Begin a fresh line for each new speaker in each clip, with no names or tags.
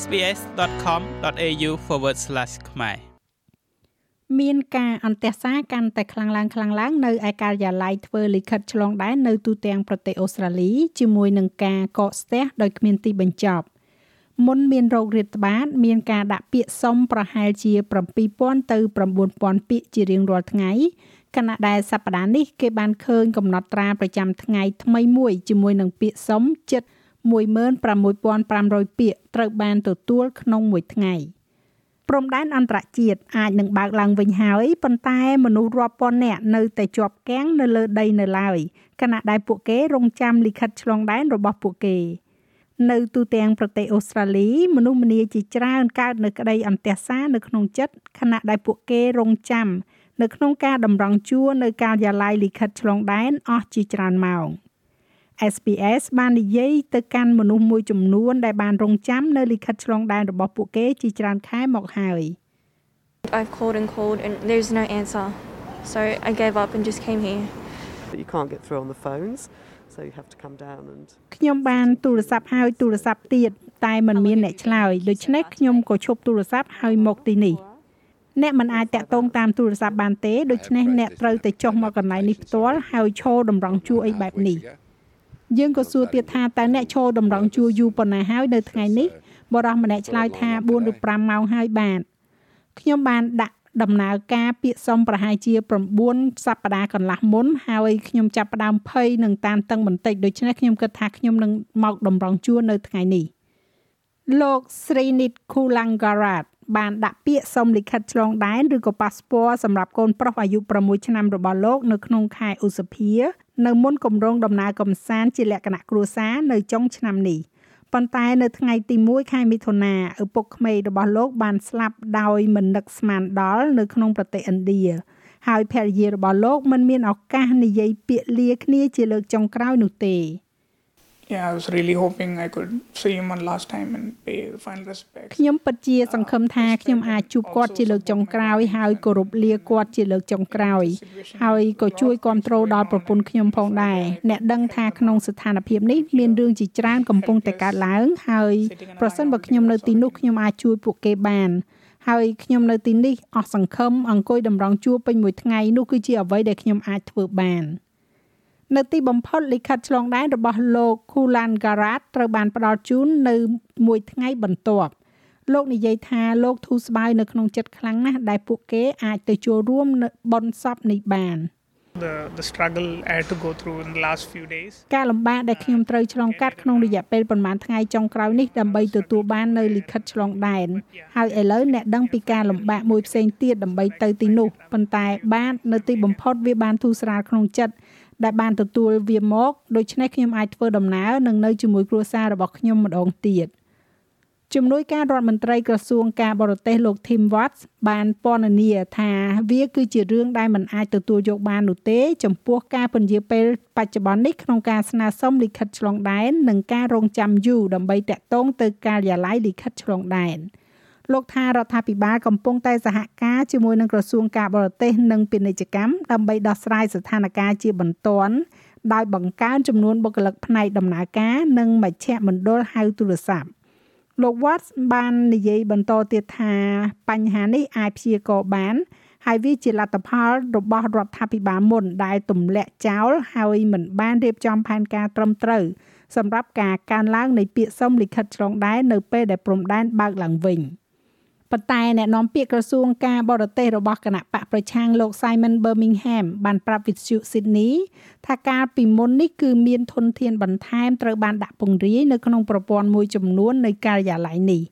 sbs.com.au/ ខ្មែរ
មានការអន្តរសាកាន់តែខ្លាំងឡើងខ្លាំងឡើងនៅឯការិយាល័យធ្វើលិខិតឆ្លងដែននៅទូទាំងប្រទេសអូស្ត្រាលីជាមួយនឹងការកកស្ទះដោយគ្មានទីបញ្ចប់មុនមានโรគរាតត្បាត មានការដាក់ពាក្យសុំប្រហែលជា7000ទៅ9000ពាក្យជារៀងរាល់ថ្ងៃខណៈដែលសប្តាហ៍នេះគេបានឃើញកំណត់ត្រាប្រចាំថ្ងៃថ្មីមួយជាមួយនឹងពាក្យសុំជិត 16500ពាក្យត្រូវបានទទួលក្នុងមួយថ្ងៃព្រំដែនអន្តរជាតិអាចនឹងបើកឡើងវិញហើយប៉ុន្តែមនុស្សរាប់ពាន់នាក់នៅតែជាប់គាំងនៅលើដីនៅឡើយខណៈដែលពួកគេរងចាំលិខិតឆ្លងដែនរបស់ពួកគេនៅទូទាំងប្រទេសអូស្ត្រាលីមនុស្សម្នាជាច្រើនកើតនៅក្តីអន្ទះសារនៅក្នុងចិត្តខណៈដែលពួកគេរងចាំនៅក្នុងការតម្រង់ជួរនៅការិយាល័យលិខិតឆ្លងដែនអស់ជាច្រើនម៉ោង SPS បាននិយាយទៅកាន់មនុស្សមួយចំនួនដែលបានរងចាំនៅលិខិតឆ្លងដែនរបស់ពួកគេជាច្រើនខែមកហើយ
I've called and called and there's no answer. So I gave up and just came here.
But you can't get through on the phones, so you have to come down and
ខ្ញុំបានទូរស័ព្ទហើយទូរស័ព្ទទៀតតែมันមានអ្នកឆ្លើយដូច្នេះខ្ញុំក៏ឈប់ទូរស័ព្ទហើយមកទីនេះអ្នកមិនអាចតាក់ទងតាមទូរស័ព្ទបានទេដូច្នេះអ្នកត្រូវតែចុះមកកន្លែងនេះផ្ទាល់ហើយឈរតម្រង់ជួរអីបែបនេះ យើងក៏សួរទៀតថាតើអ្នកឈរតម្រង់ជួរយូរប៉ុណ្ណាហើយនៅថ្ងៃនេះបរិះម្នាក់ឆ្លើយថា4ឬ5ម៉ោងហើយបាទខ្ញុំបានដាក់ដំណើរការពាក្យសុំប្រហែលជា9សប្តាហ៍កន្លះមុនហើយខ្ញុំចាប់ផ្ដើមភ័យនឹងតានតឹងបន្តិចដូច្នេះខ្ញុំគិតថាខ្ញុំនឹងមកតម្រង់ជួរនៅថ្ងៃនេះលោកស្រីនិតគូឡាំងការ៉ាតបានដាក់ពាក្យសុំលិខិតឆ្លងដែនឬក៏ប៉ាសពតសម្រាប់កូនប្រុសអាយុ6ឆ្នាំរបស់លោកនៅក្នុងខែឧសភា នៅមុនគម្រោងដំណើរកំសាន្តជាលក្ខណៈគ្រួសារនៅចុងឆ្នាំនេះប៉ុន្តែនៅថ្ងៃទី1ខែមិថុនាឪពុកក្មេករបស់លោកបានស្លាប់ដោយមិននឹកស្មានដល់នៅក្នុងប្រទេសឥណ្ឌាហើយភរិយារបស់លោកមិនមានឱកាសនិយាយពាក្យលាគ្នាជាលើកចុងក្រោយនោះទេ
yeah, I was really hoping I could see him one last time and pay the final respects.
ខ្ញុំពិតជាសង្ឃឹមថាខ្ញុំអាចជួបគាត់ជាលើកចុងក្រោយហើយគោរពលាគាត់ជាលើកចុងក្រោយហើយក៏ជួយគ្រប់គ្រងដល់ប្រពន្ធខ្ញុំផងដែរអ្នកដឹងថាក្នុងស្ថានភាពនេះមានរឿងជាច្រើនកំពុងតែកើតឡើងហើយប្រសិនបើខ្ញុំនៅទីនោះខ្ញុំអាចជួយពួកគេបានហើយខ្ញុំនៅទីនេះអស់សង្ឃឹមអង្គុយតម្រង់ជួរពេញមួយថ្ងៃនោះគឺជាអ្វីដែលខ្ញុំអាចធ្វើបាន។ នៅទីបំផុតលិខិតឆ្លងដែនរបស់លោក Kulan Garat ត្រូវបានផ្ដល់ជូននៅមួយថ្ងៃបន្ទាប់លោកនិយាយថាលោកធូរស្បើយនៅក្នុងចិត្តខ្លាំងណាស់ដែលពួកគេអាចទៅចូលរួមនៅបុណ្យសពនេះបាន
The the struggle I had to go through in the last few days.
ការលំបាកដែលខ្ញុំត្រូវឆ្លងកាត់ក្នុងរយៈពេលប្រហែលថ្ងៃចុងក្រោយនេះដើម្បីទទួលបាននៅលិខិតឆ្លងដែនហើយឥឡូវអ្នកដឹងពីការលំបាកមួយផ្សេងទៀតដើម្បីទៅទីនោះប៉ុន្តែបាននៅទីបំផុតវាបានធូរស្រាលក្នុងចិត្ត ដែលបានទទួលវាមកដូច្នេះខ្ញុំអាចធ្វើដំណើរនិងនៅជាមួយគ្រួសាររបស់ខ្ញុំម្ដងទៀតជំនួយការរដ្ឋមន្ត្រីក្រសួងការបរទេសលោក Tim Watts បានពណ៌នាថាវាគឺជារឿងដែលមិនអាចទទួលយកបាននោះទេ ចំពោះការពន្យាពេលបច្ចុប្បន្ននេះក្នុងការស្នើសុំលិខិតឆ្លងដែននិងការរងចាំយូរដើម្បីតាក់ទងទៅការិយាល័យលិខិតឆ្លងដែន។ លោកថារដ្ឋាភិបាលកំពុងតែសហការជាមួយនឹងក្រសួងការបរទេសនិងពាណិជ្ជកម្មដើម្បីដោះស្រាយស្ថានភាពជាបន្ទាន់ដោយបង្កើនចំនួនបុគ្គលិកផ្នែកដំណើរការនិងមជ្ឈមណ្ឌលហៅទូរស័ព្ទលោក Watts បាននិយាយបន្តទៀតថាបញ្ហានេះអាចព្យាករបាន ហើយវាជាលទ្ធផលរបស់រដ្ឋាភិបាលមុនដែលទម្លាក់ចោលហើយមិនបានរៀបចំផែនការត្រឹមត្រូវសម្រាប់ការកើនឡើងនៃពាក្យសុំលិខិតឆ្លងដែននៅពេលដែលព្រំដែនបើកឡើងវិញ។ ប៉ុន្តែអ្នកនាំពាក្យក្រសួងការបរទេសរបស់គណៈបកប្រឆាំងលោក Simon Birmingham បានប្រាប់វិទ្យុ Sydney ថាការពីមុននេះគឺមានធនធានបន្ថែមត្រូវបានដាក់ពង្រាយនៅក្នុងប្រព័ន្ធមួយចំនួននៃការិយាល័យនេះ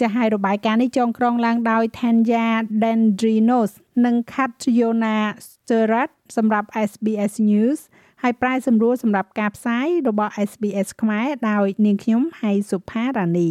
ចាស់ហើយរបាយការណ៍នេះចងក្រងឡើងដោយ Tanya Dendrinos និង Katriona Sterat សម្រាប់ SBS News ហើយប្រាយសម្រួលសម្រាប់ការផ្សាយរបស់ SBS ខ្មែរដោយនាងខ្ញុំហៃសុផារ៉ានី